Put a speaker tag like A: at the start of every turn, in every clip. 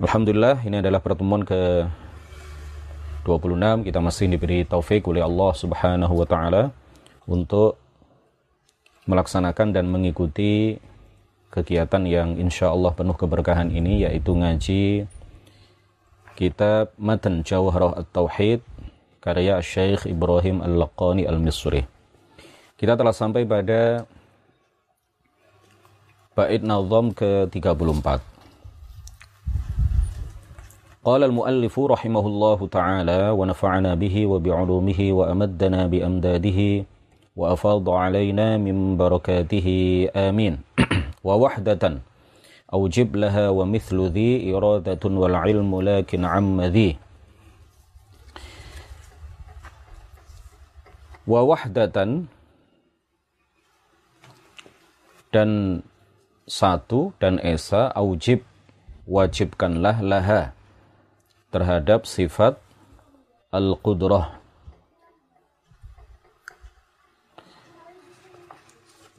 A: Alhamdulillah ini adalah pertemuan ke 26 kita masih diberi taufik oleh Allah Subhanahu wa taala untuk melaksanakan dan mengikuti kegiatan yang insya Allah penuh keberkahan ini yaitu ngaji kitab Matan Jawharah At-Tauhid karya Syekh Ibrahim Al-Laqani Al-Misri. Kita telah sampai pada bait nazam ke-34. قال المؤلف رحمه الله تعالى ونفعنا به وبعلومه وأمدنا بأمداده وأفاض علينا من بركاته. آمين. ووحدة أوجب لها ومثل ذي إرادة والعلم لكن عم ذي. ووحدة dan satu dan esa aujib wajibkanlah laha. Terhadap sifat al-qudrah.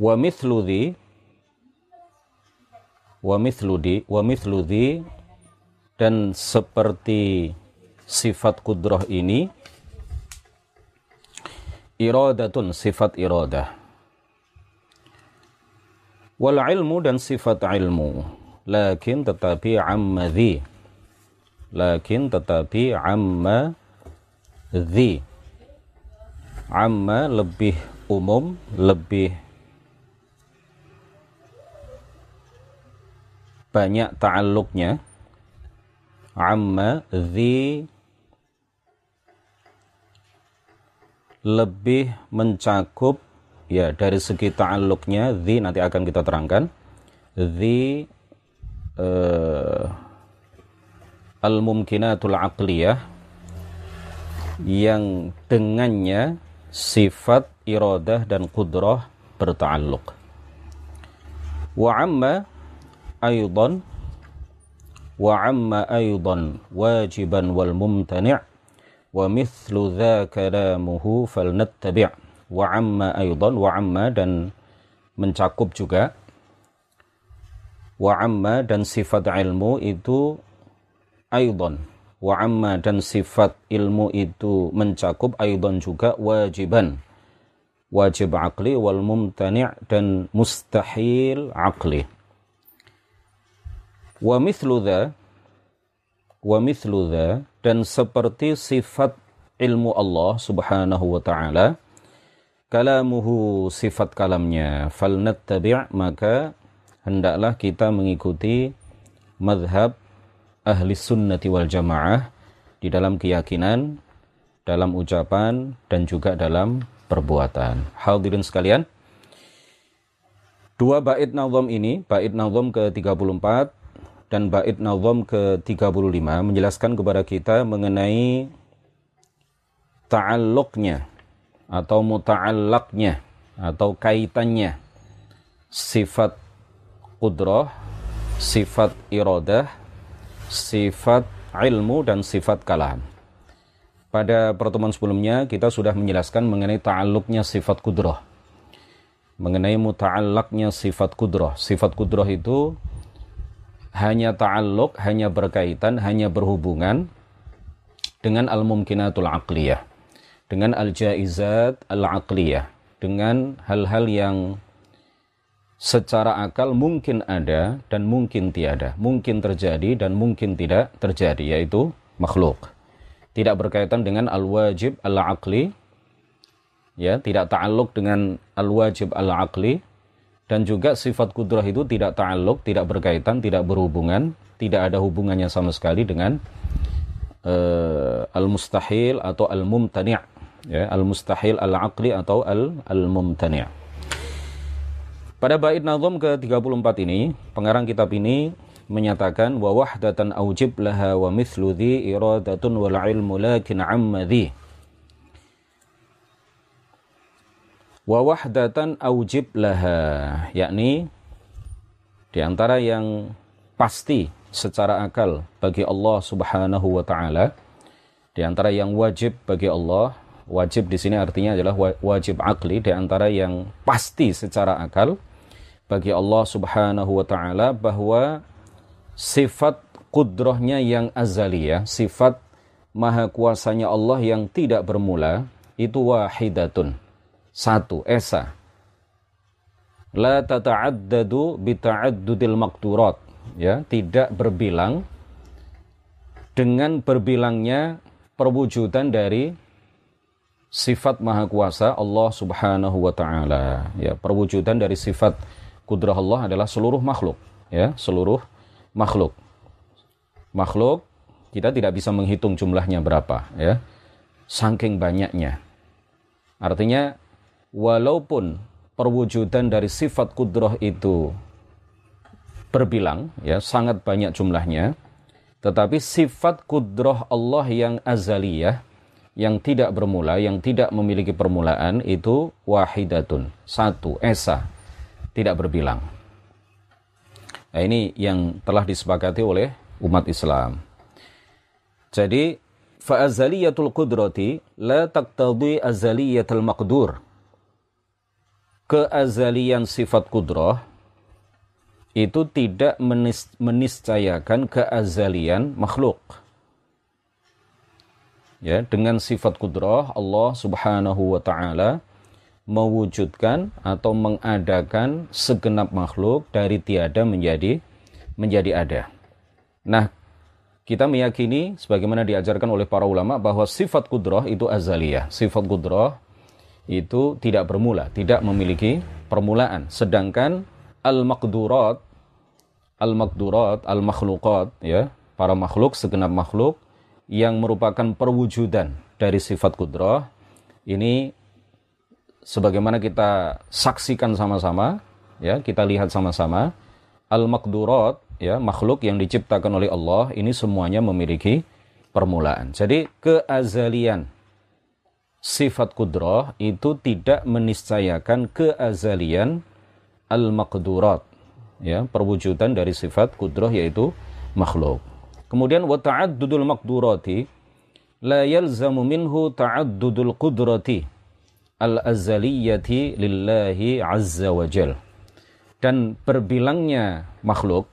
A: Wa mithlu dhi wa mithlu di wa mithlu dhi dan seperti sifat kudrah ini iradatun sifat iradah. Wal ilmu dan sifat ilmu. Lakin tetapi amma dhi lakin tetapi amma dhi. Amma lebih umum lebih banyak ta'alluqnya amma dhi lebih mencakup ya dari segi ta'alluqnya dhi nanti akan kita terangkan. Uh, al-mumkinatul aqliyah yang dengannya sifat iradah dan kudrah berta'alluq. Wa amma aydan wa amma aydan wajiban wal mumtani' wa mithlu dha kalamuhu falnattabi' wa amma aydan wa amma dan mencakup juga wa amma dan sifat ilmu itu aidan wa amma dan sifat ilmu itu mencakup aidan juga wajiban. Wajib akli wal mumtani' dan mustahil akli. Wa mithlu dha wa mithlu dha dan seperti sifat ilmu Allah subhanahu wa ta'ala kalamuhu sifat kalamnya. Falnattabi' maka hendaklah kita mengikuti madhab ahli sunnati wal jamaah di dalam keyakinan, dalam ucapan, dan juga dalam perbuatan. Hadirin sekalian, dua bait nazam ini, bait nazam ke-34 dan bait nazam ke-35 menjelaskan kepada kita mengenai ta'alluqnya atau muta'allaqnya atau kaitannya sifat qudrah, sifat iradah sifat ilmu dan sifat kalam. Pada pertemuan sebelumnya kita sudah menjelaskan mengenai ta'alluqnya sifat kudrah. Mengenai muta'allaknya sifat kudrah. Sifat kudrah itu hanya ta'alluq, hanya berkaitan, hanya berhubungan dengan al-mumkinatul aqliyah. Dengan al-jaizat al-aqliyah. Dengan hal-hal yang secara akal mungkin ada dan mungkin tiada, mungkin terjadi dan mungkin tidak terjadi, yaitu makhluk. Tidak berkaitan dengan al-wajib al-aqli, ya, tidak ta'aluk dengan al-wajib al-aqli, dan juga sifat kudrah itu tidak ta'aluk, tidak berkaitan, tidak berhubungan, tidak ada hubungannya sama sekali dengan uh, al-mustahil atau al-mumtani' ya, al-mustahil al-aqli atau al-mumtani' Pada bait nazam ke-34 ini, pengarang kitab ini menyatakan wa wahdatan aujib laha wa mithlu dhi iradatun wal ilmu lakin amma dhi. Wa wahdatan aujib laha, yakni di antara yang pasti secara akal bagi Allah Subhanahu wa taala, di antara yang wajib bagi Allah, wajib di sini artinya adalah wajib akli di antara yang pasti secara akal bagi Allah Subhanahu wa taala bahwa sifat kudrohnya yang azaliyah, sifat maha kuasanya Allah yang tidak bermula, itu wahidatun. Satu, esa. La tata'addadu bita'addudil makturat. Ya, tidak berbilang dengan berbilangnya perwujudan dari sifat maha kuasa Allah subhanahu wa ta'ala. Ya, perwujudan dari sifat kudrah Allah adalah seluruh makhluk. Ya, seluruh makhluk. Makhluk kita tidak bisa menghitung jumlahnya berapa. Ya, saking banyaknya. Artinya, walaupun perwujudan dari sifat kudroh itu berbilang, ya sangat banyak jumlahnya, tetapi sifat kudroh Allah yang azaliyah, yang tidak bermula, yang tidak memiliki permulaan, itu wahidatun, satu, esa, tidak berbilang. Nah, ini yang telah disepakati oleh umat Islam. Jadi, fa'azaliyatul qudrati la taqtadi azaliyatul maqdur. Keazalian sifat kudrah itu tidak menis meniscayakan keazalian makhluk. Ya, dengan sifat kudrah Allah Subhanahu wa taala mewujudkan atau mengadakan segenap makhluk dari tiada menjadi menjadi ada. Nah, kita meyakini sebagaimana diajarkan oleh para ulama bahwa sifat kudroh itu azaliyah. Sifat kudroh itu tidak bermula, tidak memiliki permulaan. Sedangkan al-maqdurat, al-maqdurat, al-makhluqat, ya, para makhluk, segenap makhluk yang merupakan perwujudan dari sifat kudroh, ini sebagaimana kita saksikan sama-sama, ya, kita lihat sama-sama, al-maqdurat, ya, makhluk yang diciptakan oleh Allah ini semuanya memiliki permulaan. Jadi keazalian sifat kudroh itu tidak meniscayakan keazalian al-maqdurat, ya, perwujudan dari sifat kudroh yaitu makhluk. Kemudian wa ta'addudul maqdurati la yalzamu minhu ta'addudul qudrati al-azaliyati lillahi azza wa jal. Dan berbilangnya makhluk,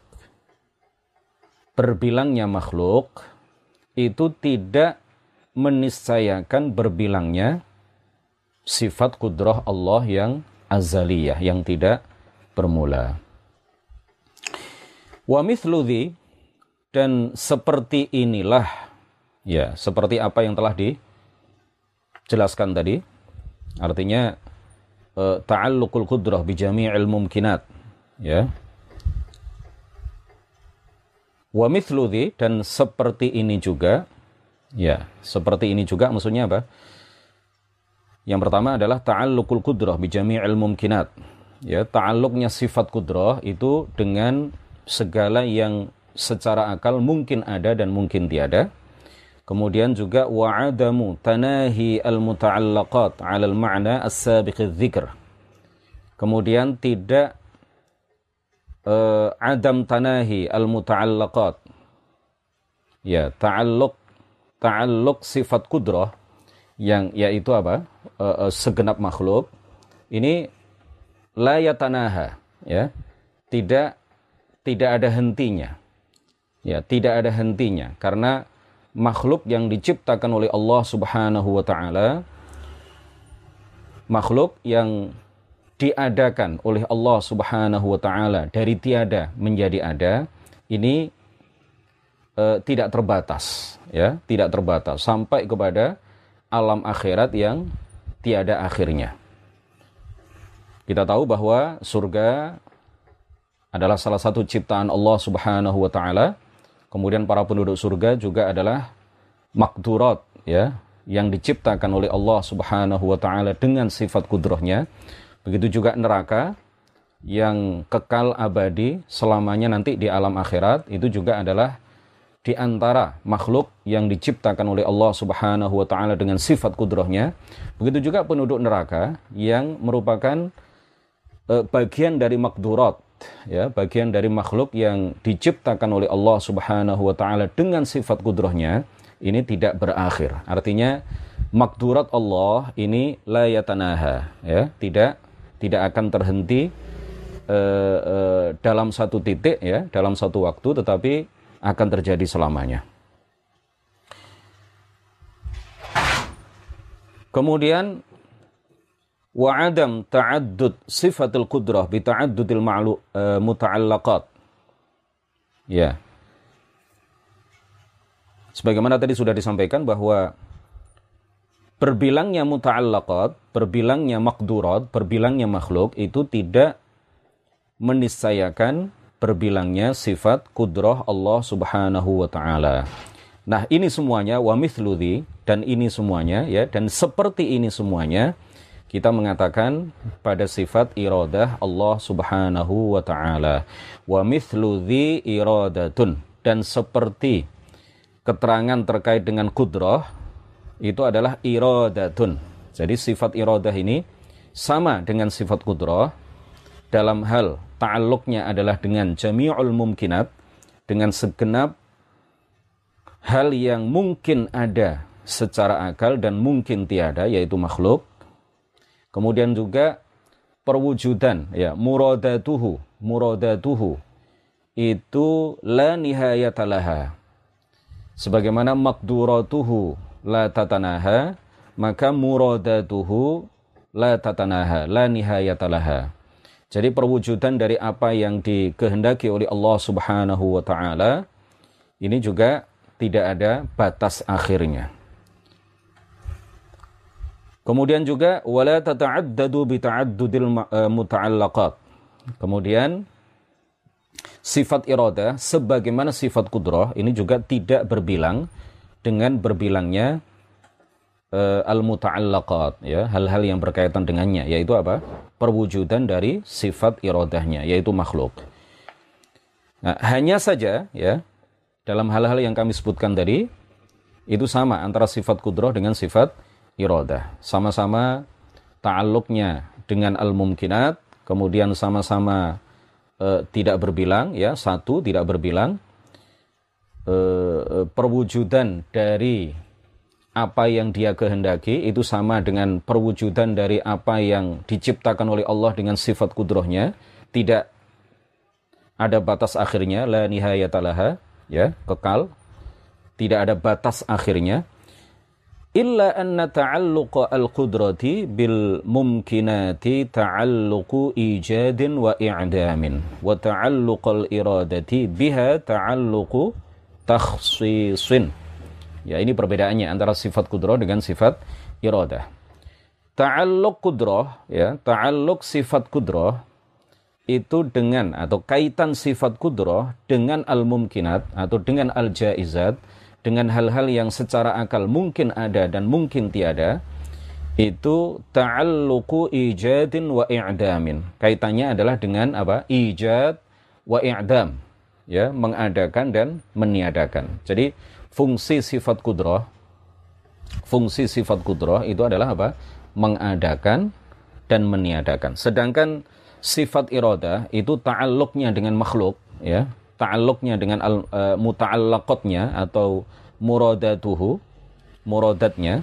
A: berbilangnya makhluk itu tidak meniscayakan berbilangnya sifat kudrah Allah yang azaliyah, yang tidak bermula. Wa mithludhi, dan seperti inilah, ya, seperti apa yang telah dijelaskan tadi, Artinya uh, ta'alluqul qudrah bi jami'il mumkinat. Ya. Wa mithlu dan seperti ini juga ya, seperti ini juga maksudnya apa? Yang pertama adalah ta'alluqul qudrah bi jami'il mumkinat. Ya, ta'alluqnya sifat kudrah itu dengan segala yang secara akal mungkin ada dan mungkin tiada. Kemudian juga wa'adamu tanahi al-muta'allaqat 'ala al-ma'na as-sabiq dzikr. Kemudian tidak uh, adam tanahi al-muta'allaqat. Ya, ta'alluq ta'alluq sifat kudrah yang yaitu apa? Uh, uh, segenap makhluk ini la yatanaha, ya. Tidak tidak ada hentinya. Ya, tidak ada hentinya karena makhluk yang diciptakan oleh Allah Subhanahu wa taala makhluk yang diadakan oleh Allah Subhanahu wa taala dari tiada menjadi ada ini e, tidak terbatas ya tidak terbatas sampai kepada alam akhirat yang tiada akhirnya. Kita tahu bahwa surga adalah salah satu ciptaan Allah Subhanahu wa taala Kemudian para penduduk surga juga adalah makdurat ya yang diciptakan oleh Allah Subhanahu wa taala dengan sifat kudrohnya. Begitu juga neraka yang kekal abadi selamanya nanti di alam akhirat itu juga adalah di antara makhluk yang diciptakan oleh Allah Subhanahu wa taala dengan sifat kudrohnya. Begitu juga penduduk neraka yang merupakan uh, bagian dari makdurat ya bagian dari makhluk yang diciptakan oleh Allah Subhanahu wa taala dengan sifat kudrohnya ini tidak berakhir. Artinya makdurat Allah ini la yatanaha ya, tidak tidak akan terhenti uh, uh, dalam satu titik ya, dalam satu waktu tetapi akan terjadi selamanya. Kemudian wa adam ta'addud sifatul qudrah bi ta'addudil muta'allaqat. Ya. Sebagaimana tadi sudah disampaikan bahwa berbilangnya muta'allaqat, berbilangnya makdurat, berbilangnya makhluk itu tidak meniscayakan berbilangnya sifat kudrah Allah Subhanahu wa taala. Nah, ini semuanya wa mithludhi dan ini semuanya ya dan seperti ini semuanya kita mengatakan pada sifat iradah Allah Subhanahu wa taala. Wa mithlu iradatun dan seperti keterangan terkait dengan kudrah itu adalah iradatun. Jadi sifat iradah ini sama dengan sifat kudrah dalam hal ta'alluqnya adalah dengan jami'ul mumkinat dengan segenap hal yang mungkin ada secara akal dan mungkin tiada yaitu makhluk Kemudian juga perwujudan ya muradatuhu muradatuhu itu la nihayatalaha sebagaimana makduratuhu la tatanaha maka muradatuhu la tatanaha la nihayatalaha jadi perwujudan dari apa yang dikehendaki oleh Allah Subhanahu wa taala ini juga tidak ada batas akhirnya Kemudian juga wala tata'addadu bi ta'addudil eh, muta'allaqat. Kemudian sifat iradah sebagaimana sifat kudrah ini juga tidak berbilang dengan berbilangnya uh, al-muta'allaqat ya, hal-hal yang berkaitan dengannya yaitu apa? perwujudan dari sifat iradahnya yaitu makhluk. Nah, hanya saja ya dalam hal-hal yang kami sebutkan tadi itu sama antara sifat kudrah dengan sifat iradah. Sama-sama ta'alluqnya dengan al-mumkinat, kemudian sama-sama e, tidak berbilang, ya satu tidak berbilang, e, perwujudan dari apa yang dia kehendaki itu sama dengan perwujudan dari apa yang diciptakan oleh Allah dengan sifat kudrohnya, tidak ada batas akhirnya, la nihayatalaha, ya, kekal, tidak ada batas akhirnya illa anna ta'alluqa al-qudrati bil mumkinati ta'alluqu ijadin wa i'damin. Wa ta'alluq al-iradati biha ta'alluqu takhsisin. Ya ini perbedaannya antara sifat kudrah dengan sifat iradah. Ta'alluq kudrah ya ta'alluq sifat kudrah itu dengan atau kaitan sifat kudrah dengan al-mumkinat atau dengan al-jaizat dengan hal-hal yang secara akal mungkin ada dan mungkin tiada itu ta'alluqu ijadin wa i'damin. Kaitannya adalah dengan apa? Ijad wa i'dam. Ya, mengadakan dan meniadakan. Jadi fungsi sifat kudrah fungsi sifat kudrah itu adalah apa? Mengadakan dan meniadakan. Sedangkan sifat iradah itu ta'alluqnya dengan makhluk, ya ta'alluqnya dengan al, uh, muta'allaqatnya atau muradatuhu muradatnya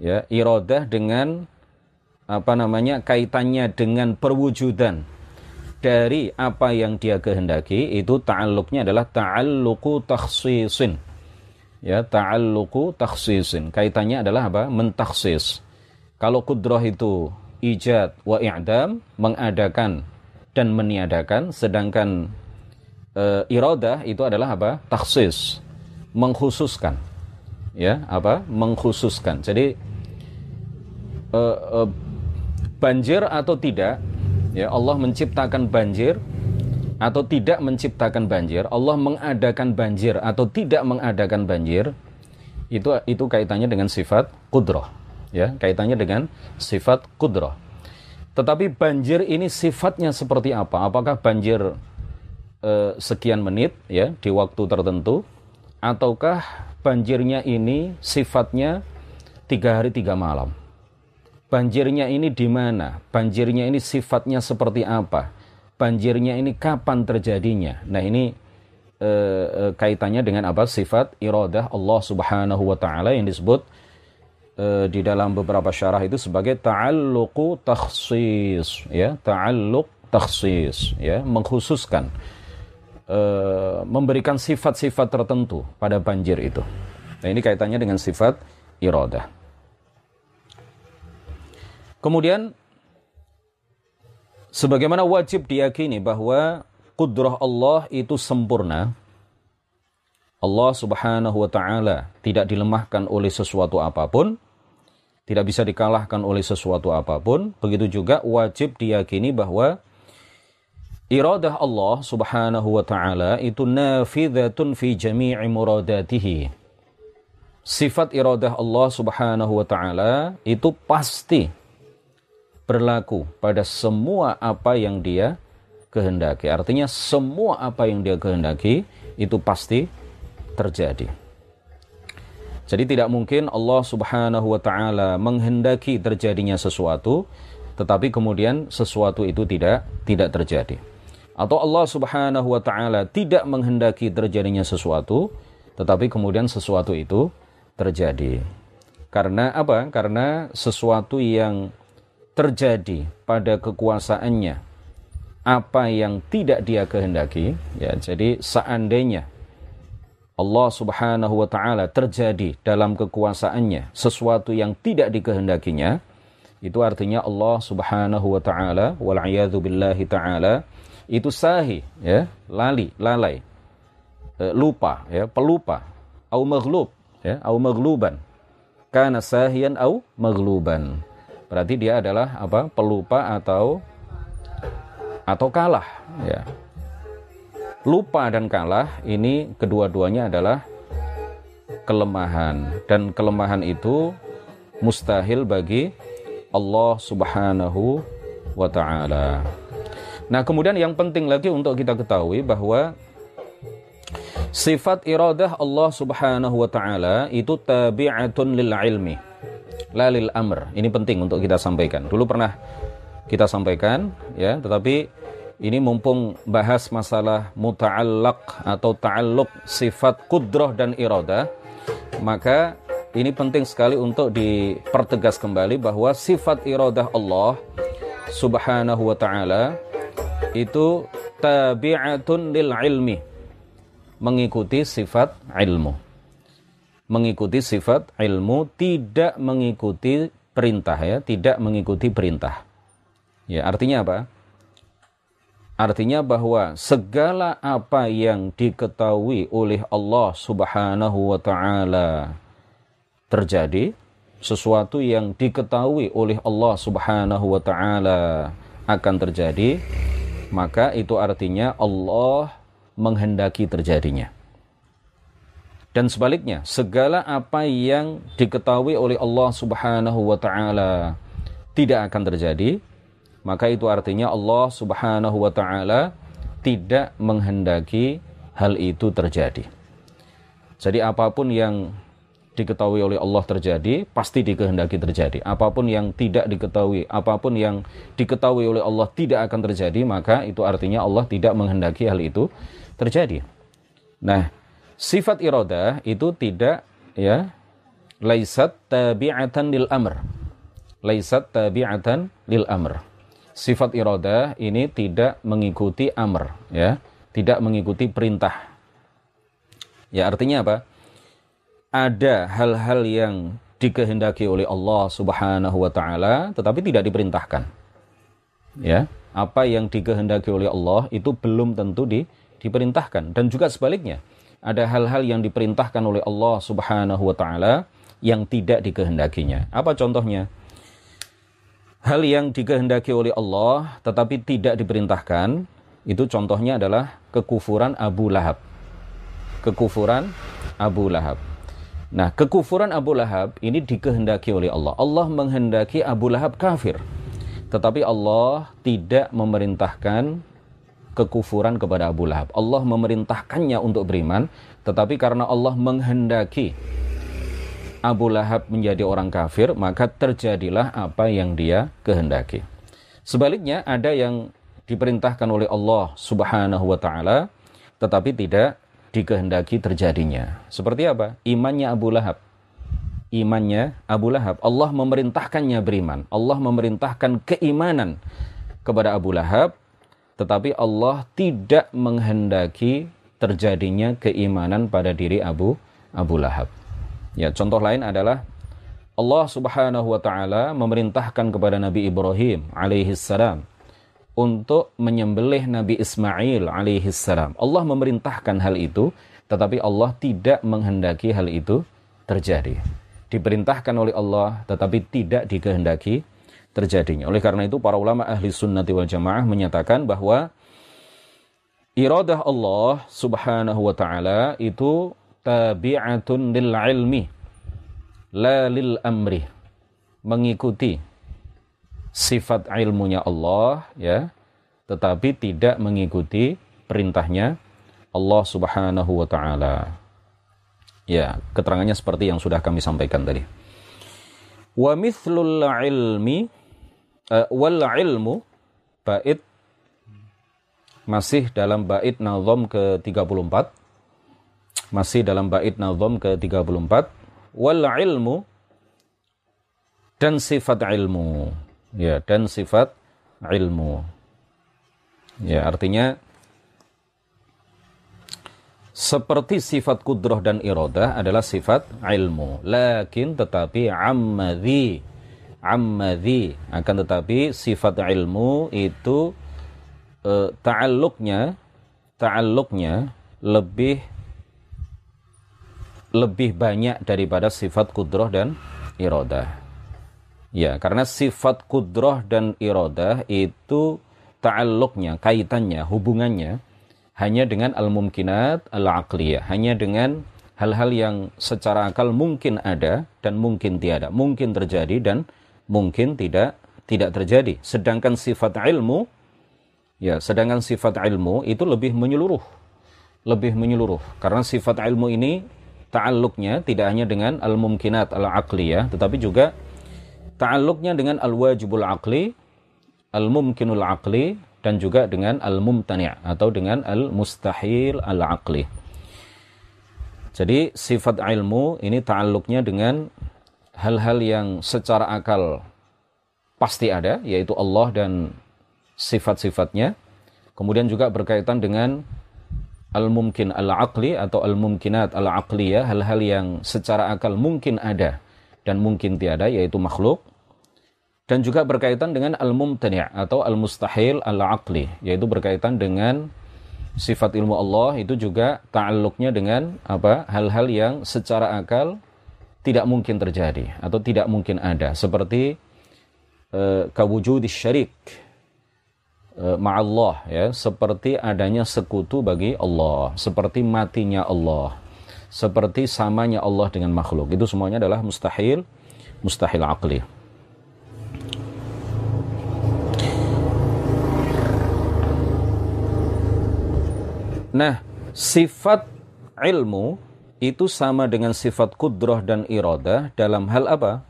A: ya iradah dengan apa namanya kaitannya dengan perwujudan dari apa yang dia kehendaki itu ta'alluqnya adalah ta'alluqu takhsisin. Ya ta'alluqu takhsisin. Kaitannya adalah apa? Mentakhsis kalau kudrah itu ijad wa i'dam mengadakan dan meniadakan sedangkan uh, iradah itu adalah apa? Taksis, mengkhususkan. Ya, apa? Mengkhususkan. Jadi uh, uh, banjir atau tidak, ya Allah menciptakan banjir atau tidak menciptakan banjir, Allah mengadakan banjir atau tidak mengadakan banjir, itu itu kaitannya dengan sifat kudroh, ya kaitannya dengan sifat kudroh. Tetapi banjir ini sifatnya seperti apa? Apakah banjir eh, sekian menit ya di waktu tertentu ataukah banjirnya ini sifatnya tiga hari tiga malam? Banjirnya ini di mana? Banjirnya ini sifatnya seperti apa? Banjirnya ini kapan terjadinya? Nah ini eh, eh, kaitannya dengan apa? Sifat iradah Allah Subhanahu wa taala yang disebut eh, di dalam beberapa syarah itu sebagai ta'alluqu takhsis ya ta'alluq takhsis ya mengkhususkan e, memberikan sifat-sifat tertentu pada banjir itu. Nah, ini kaitannya dengan sifat iradah. Kemudian sebagaimana wajib diyakini bahwa kudrah Allah itu sempurna. Allah Subhanahu wa taala tidak dilemahkan oleh sesuatu apa pun, tidak bisa dikalahkan oleh sesuatu apa pun. Begitu juga wajib diyakini bahwa Iradah Allah subhanahu wa ta'ala itu nafidhatun fi jami'i muradatihi. Sifat iradah Allah subhanahu wa ta'ala itu pasti berlaku pada semua apa yang dia kehendaki. Artinya semua apa yang dia kehendaki itu pasti terjadi. Jadi tidak mungkin Allah subhanahu wa ta'ala menghendaki terjadinya sesuatu, tetapi kemudian sesuatu itu tidak tidak terjadi atau Allah Subhanahu wa taala tidak menghendaki terjadinya sesuatu tetapi kemudian sesuatu itu terjadi. Karena apa? Karena sesuatu yang terjadi pada kekuasaannya apa yang tidak dia kehendaki ya jadi seandainya Allah Subhanahu wa taala terjadi dalam kekuasaannya sesuatu yang tidak dikehendakinya itu artinya Allah Subhanahu wa taala wal billahi taala itu sahi ya. Lali lalai. E, lupa ya. Pelupa. Au maghlub ya. Au maghluban kana sahian au maghluban berarti dia adalah apa? Pelupa atau atau kalah ya. Lupa dan kalah ini kedua-duanya adalah kelemahan. Dan kelemahan itu mustahil bagi Allah Subhanahu wa taala. Nah, kemudian yang penting lagi untuk kita ketahui bahwa sifat iradah Allah Subhanahu wa taala itu tabi'atun lil ilmi, la lil amr. Ini penting untuk kita sampaikan. Dulu pernah kita sampaikan ya, tetapi ini mumpung bahas masalah muta'allaq atau ta'alluq sifat kudrah dan iradah, maka ini penting sekali untuk dipertegas kembali bahwa sifat iradah Allah Subhanahu wa taala itu tabi'atun lil ilmi. Mengikuti sifat ilmu. Mengikuti sifat ilmu tidak mengikuti perintah ya tidak mengikuti perintah. Ya artinya apa? Artinya bahwa segala apa yang diketahui oleh Allah Subhanahu wa taala terjadi sesuatu yang diketahui oleh Allah Subhanahu wa taala akan terjadi maka itu artinya Allah menghendaki terjadinya. Dan sebaliknya, segala apa yang diketahui oleh Allah Subhanahu wa taala tidak akan terjadi, maka itu artinya Allah Subhanahu wa taala tidak menghendaki hal itu terjadi. Jadi apa pun yang diketahui oleh Allah terjadi, pasti dikehendaki terjadi. Apa pun yang tidak diketahui, apa pun yang diketahui oleh Allah tidak akan terjadi, maka itu artinya Allah tidak menghendaki hal itu terjadi. Nah, sifat iroda itu tidak ya laisat tabi'atan lil amr. Laisat tabi'atan lil amr. Sifat iroda ini tidak mengikuti amr, ya, tidak mengikuti perintah. Ya, artinya apa? Ada hal-hal yang dikehendaki oleh Allah Subhanahu wa taala tetapi tidak diperintahkan. Ya, apa yang dikehendaki oleh Allah itu belum tentu di, diperintahkan dan juga sebaliknya. Ada hal-hal yang diperintahkan oleh Allah Subhanahu wa taala yang tidak dikehendakinya. Apa contohnya? Hal yang dikehendaki oleh Allah tetapi tidak diperintahkan itu contohnya adalah kekufuran Abu Lahab. Kekufuran Abu Lahab. Nah, kekufuran Abu Lahab ini dikehendaki oleh Allah. Allah menghendaki Abu Lahab kafir. Tetapi Allah tidak memerintahkan kekufuran kepada Abu Lahab. Allah memerintahkannya untuk beriman, tetapi karena Allah menghendaki Abu Lahab menjadi orang kafir, maka terjadilah apa yang dia kehendaki. Sebaliknya, ada yang diperintahkan oleh Allah Subhanahu wa taala tetapi tidak dikehendaki terjadinya. Seperti apa? Imannya Abu Lahab. Imannya Abu Lahab. Allah memerintahkannya beriman. Allah memerintahkan keimanan kepada Abu Lahab. tetapi Allah tidak menghendaki terjadinya keimanan pada diri Abu Abu Lahab. Ya, contoh lain adalah Allah Subhanahu wa taala memerintahkan kepada Nabi Ibrahim alaihi salam untuk menyembelih Nabi Ismail alaihi salam. Allah memerintahkan hal itu, tetapi Allah tidak menghendaki hal itu terjadi. Diperintahkan oleh Allah, tetapi tidak dikehendaki terjadinya. Oleh karena itu para ulama ahli sunnati wal jamaah menyatakan bahwa iradah Allah subhanahu wa ta'ala itu tabi'atun lil ilmi la lil amri mengikuti sifat ilmunya Allah ya tetapi tidak mengikuti perintahnya Allah Subhanahu wa taala. Ya, keterangannya seperti yang sudah kami sampaikan tadi. Wa mithlul ilmi uh, wal ilmu bait masih dalam bait nazam ke-34 masih dalam bait nazam ke-34 wal ilmu dan sifat ilmu ya dan sifat ilmu. Ya artinya seperti sifat kudroh dan irodah adalah sifat ilmu. Lakin tetapi ammadhi ammadhi akan tetapi sifat ilmu itu e, ta'alluqnya lebih lebih banyak daripada sifat kudroh dan irodah. Ya, karena sifat kudroh dan irodah itu ta'alluqnya, kaitannya, hubungannya hanya dengan al-mumkinat al-aqliyah, hanya dengan hal-hal yang secara akal mungkin ada dan mungkin tiada, mungkin terjadi dan mungkin tidak tidak terjadi. Sedangkan sifat ilmu ya, sedangkan sifat ilmu itu lebih menyeluruh. Lebih menyeluruh karena sifat ilmu ini ta'alluqnya tidak hanya dengan al-mumkinat al-aqliyah tetapi juga ta'alluqnya dengan al-wajibul aqli, al-mumkinul aqli dan juga dengan al-mumtani' atau dengan al-mustahil al-aqli. Jadi sifat ilmu ini ta'alluqnya dengan hal-hal yang secara akal pasti ada, yaitu Allah dan sifat-sifatnya. Kemudian juga berkaitan dengan al-mumkin al-aqli atau al-mumkinat al-aqliyah, hal-hal yang secara akal mungkin ada dan mungkin tiada, yaitu makhluk. Dan juga berkaitan dengan al-mumtani' atau al-mustahil al-aqli, yaitu berkaitan dengan sifat ilmu Allah itu juga ta'alluqnya dengan apa hal-hal yang secara akal tidak mungkin terjadi atau tidak mungkin ada seperti uh, kawujudis syarik uh, ma'allah ya seperti adanya sekutu bagi Allah seperti matinya Allah seperti samanya Allah dengan makhluk itu semuanya adalah mustahil mustahil akli Nah, sifat ilmu itu sama dengan sifat kudroh dan irodah dalam hal apa?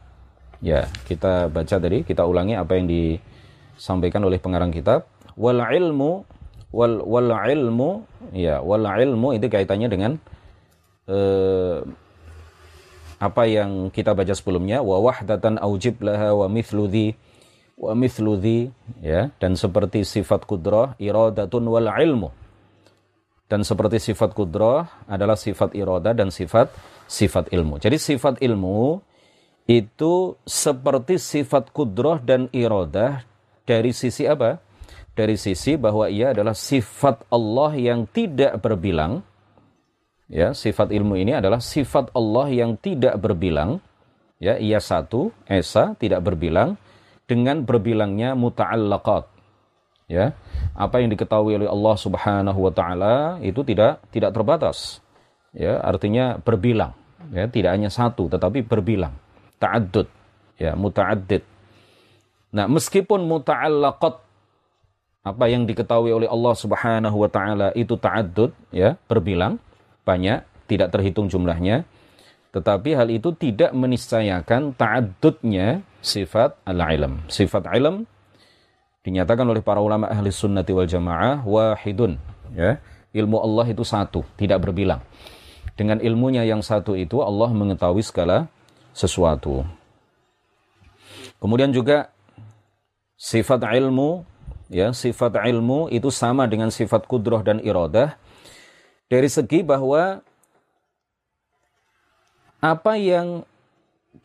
A: Ya, kita baca tadi, kita ulangi apa yang disampaikan oleh pengarang kitab. Wal ilmu, wal, wal ilmu, ya, wal ilmu itu kaitannya dengan uh, apa yang kita baca sebelumnya. Wa wahdatan aujib laha wa mithludhi wa mithludhi, ya, dan seperti sifat kudroh, iradatun wal ilmu dan seperti sifat kudroh adalah sifat iroda dan sifat sifat ilmu. Jadi sifat ilmu itu seperti sifat kudroh dan iroda dari sisi apa? Dari sisi bahwa ia adalah sifat Allah yang tidak berbilang. Ya, sifat ilmu ini adalah sifat Allah yang tidak berbilang. Ya, ia satu, esa, tidak berbilang dengan berbilangnya muta'allaqat. Ya apa yang diketahui oleh Allah Subhanahu wa taala itu tidak tidak terbatas. Ya artinya berbilang. Ya tidak hanya satu tetapi berbilang. Ta'addud. Ya muta'addid. Nah meskipun muta'allaqat apa yang diketahui oleh Allah Subhanahu wa taala itu ta'addud ya berbilang banyak tidak terhitung jumlahnya. Tetapi hal itu tidak meniscayakan ta'addudnya sifat al-ilm. Sifat ilm dinyatakan oleh para ulama ahli sunnati wal jamaah wahidun ya. Ilmu Allah itu satu tidak berbilang. Dengan ilmunya yang satu itu Allah mengetahui segala sesuatu. Kemudian juga sifat ilmu ya sifat ilmu itu sama dengan sifat kudroh dan iradah dari segi bahwa apa yang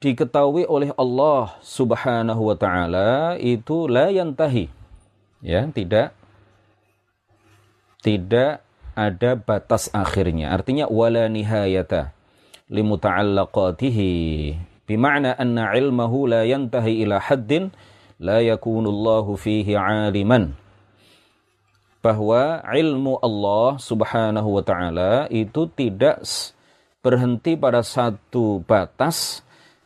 A: diketahui oleh Allah Subhanahu wa taala itu la yantahi. Ya tidak tidak ada batas akhirnya. Artinya wala nihayata limuta'allaqatihi. Bima'na anna ilmahu la yantahi ila haddin la yakunullahu fihi aliman bahwa ilmu Allah Subhanahu wa taala itu tidak berhenti pada satu batas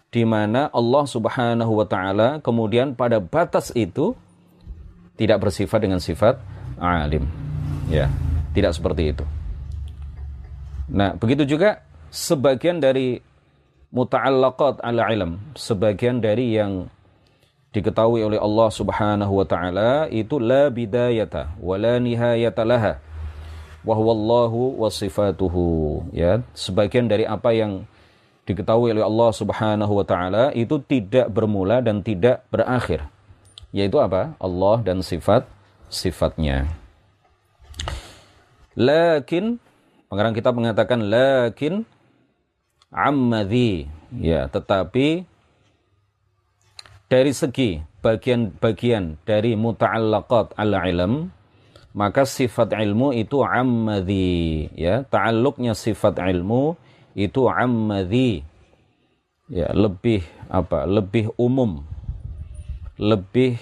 A: di mana Allah Subhanahu wa taala kemudian pada batas itu tidak bersifat dengan sifat alim. Ya, tidak seperti itu. Nah, begitu juga sebagian dari muta'allaqat ala ilm, sebagian dari yang diketahui oleh Allah Subhanahu wa taala itu la bidayata wa la nihayata laha. Wa huwallahu wa sifatuhu. Ya sebagian dari apa yang diketahui oleh Allah Subhanahu wa taala itu tidak bermula dan tidak berakhir. Yaitu apa? Allah dan sifat sifatnya. Lakin pengarang kita mengatakan lakin ammadhi ya tetapi dari segi bagian-bagian dari muta'allaqat ala ilm maka sifat ilmu itu ammadhi ya ta'alluqnya sifat ilmu itu ammadhi ya lebih apa lebih umum lebih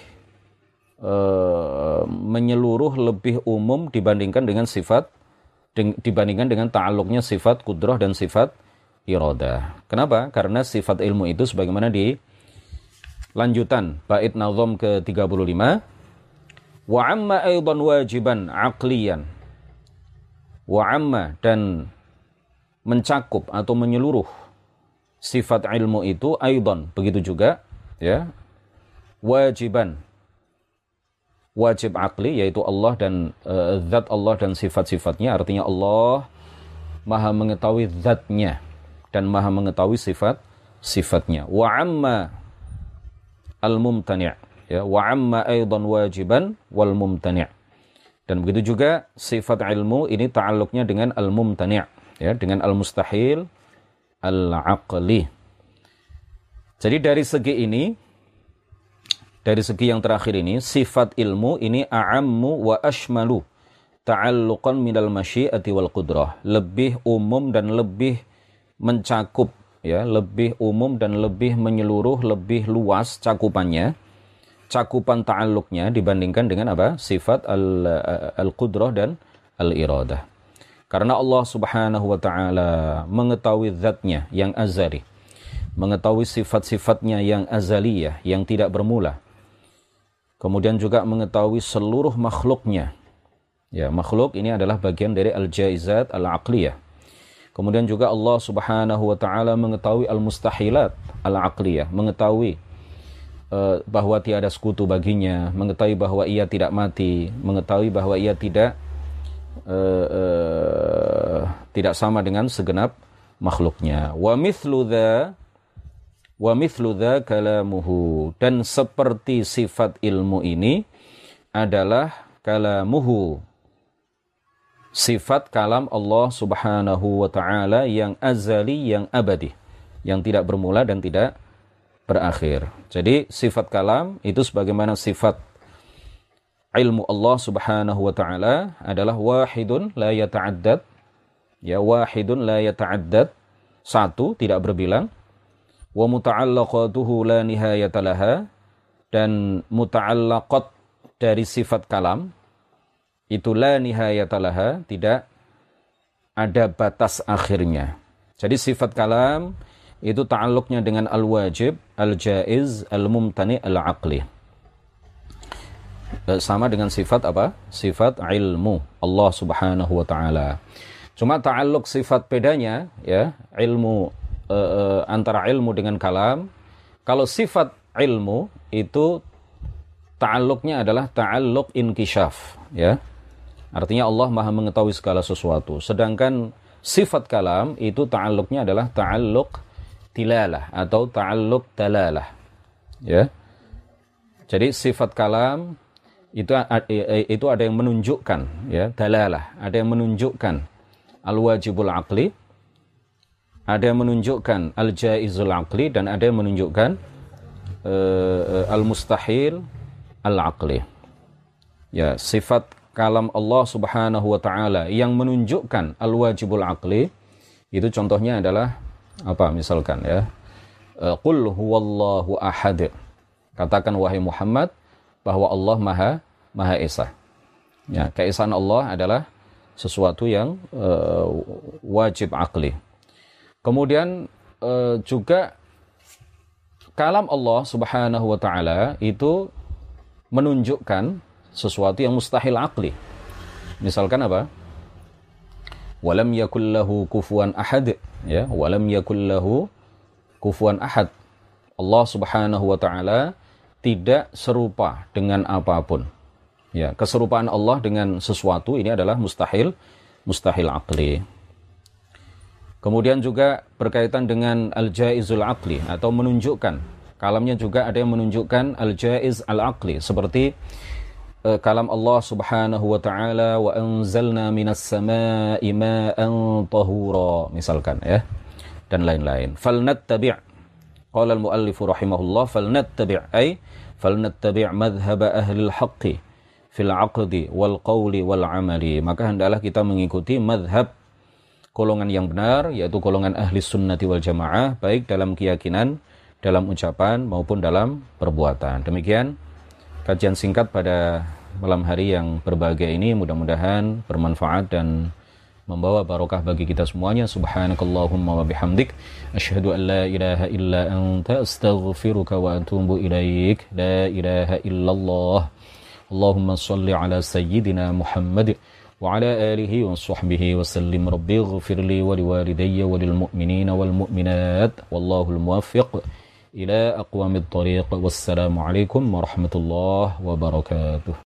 A: uh, menyeluruh lebih umum dibandingkan dengan sifat dibandingkan dengan ta'alluqnya sifat kudroh dan sifat iradah. Kenapa? Karena sifat ilmu itu sebagaimana di Lanjutan bait nazam ke-35. Wa amma aidan wajiban aqliyan. Wa amma dan mencakup atau menyeluruh sifat ilmu itu aidan begitu juga ya wajiban wajib akli yaitu Allah dan uh, zat Allah dan sifat-sifatnya artinya Allah maha mengetahui zatnya dan maha mengetahui sifat sifatnya wa amma al-mumtani' ya wa amma aidan wajiban wal mumtani' dan begitu juga sifat ilmu ini ta'alluqnya dengan al-mumtani' ya dengan al-mustahil al-aqli. Jadi dari segi ini dari segi yang terakhir ini sifat ilmu ini a'ammu wa ashmalu ta'alluqan minal masyiati wal qudrah. Lebih umum dan lebih mencakup ya lebih umum dan lebih menyeluruh, lebih luas cakupannya, cakupan ta'alluqnya dibandingkan dengan apa? Sifat al-qudrah dan al-iradah. Karena Allah Subhanahu wa taala mengetahui zatnya yang azali, mengetahui sifat-sifatnya yang azaliyah, yang tidak bermula. Kemudian juga mengetahui seluruh makhluknya. Ya, makhluk ini adalah bagian dari al-jaizat al-aqliyah Kemudian juga Allah Subhanahu wa taala mengetahui al-mustahilat al-aqliyah, mengetahui uh, bahwa tiada sekutu baginya, mengetahui bahwa ia tidak mati, mengetahui bahwa ia tidak uh, uh, tidak sama dengan segenap makhluknya. Wa mithlu dha wa mithlu dha kalamuhu dan seperti sifat ilmu ini adalah kalamuhu sifat kalam Allah Subhanahu wa taala yang azali yang abadi yang tidak bermula dan tidak berakhir. Jadi sifat kalam itu sebagaimana sifat ilmu Allah Subhanahu wa taala adalah wahidun la yata'addad. Ya wahidun la yata'addad. Satu tidak berbilang. Wa muta'allaqatuhu la nihayata laha. Dan muta'allaqat dari sifat kalam itulah nihayatalaha, tidak ada batas akhirnya. Jadi sifat kalam itu ta'alluqnya dengan al-wajib, al-jaiz, al-mumtani, al-aqli. Eh, sama dengan sifat apa? Sifat ilmu Allah Subhanahu wa taala. Cuma ta'alluq sifat bedanya ya, ilmu uh, antara ilmu dengan kalam. Kalau sifat ilmu itu ta'alluqnya adalah ta'alluq inkishaf ya Artinya Allah maha mengetahui segala sesuatu. Sedangkan sifat kalam itu ta'alluqnya adalah ta'alluq tilalah atau ta'alluq dalalah. Ya. Jadi sifat kalam itu itu ada yang menunjukkan ya dalalah ada yang menunjukkan al wajibul aqli ada yang menunjukkan al jaizul aqli dan ada yang menunjukkan uh, al mustahil al aqli ya sifat kalam Allah Subhanahu wa taala yang menunjukkan al wajibul aqli itu contohnya adalah apa misalkan ya uh, qul huwallahu ahad katakan wahai Muhammad bahwa Allah Maha Maha Esa. Ya, keesaan Allah adalah sesuatu yang uh, wajib akli. Kemudian uh, juga kalam Allah Subhanahu wa taala itu menunjukkan sesuatu yang mustahil akli. Misalkan apa? Walam yakullahu kufuan ahad, ya, walam yakullahu kufuan ahad. Allah Subhanahu wa taala tidak serupa dengan apa pun. Ya, keserupaan Allah dengan sesuatu ini adalah mustahil, mustahil akli. Kemudian juga berkaitan dengan al-jaizul akli atau menunjukkan kalamnya juga ada yang menunjukkan al-jaiz al-akli seperti uh, kalam Allah Subhanahu wa taala wa anzalna minas samaa'i ma'an tahura misalkan ya dan lain-lain. Falnattabi' qala al-muallif rahimahullah falnattabi' ay falnattabi' madhhab ahli al-haqqi fil 'aqdi wal qawli wal 'amali maka hendaklah kita mengikuti madhab golongan yang benar yaitu golongan ahli sunnati wal jamaah baik dalam keyakinan dalam ucapan maupun dalam perbuatan demikian kajian singkat pada malam hari yang berbahagia ini mudah-mudahan bermanfaat dan membawa barokah bagi kita semuanya. Subhanakallahumma wa bihamdik. Asyhadu an la ilaha illa anta astaghfiruka wa atubu ilaik. La ilaha illallah. Allahumma salli ala sayyidina Muhammad wa ala alihi wa sahbihi wa sallim. Rabbi ighfir li wa liwalidayya wa wal mu'minat. Wallahu al muwaffiq إلى أقوام الطريق والسلام عليكم ورحمة الله وبركاته.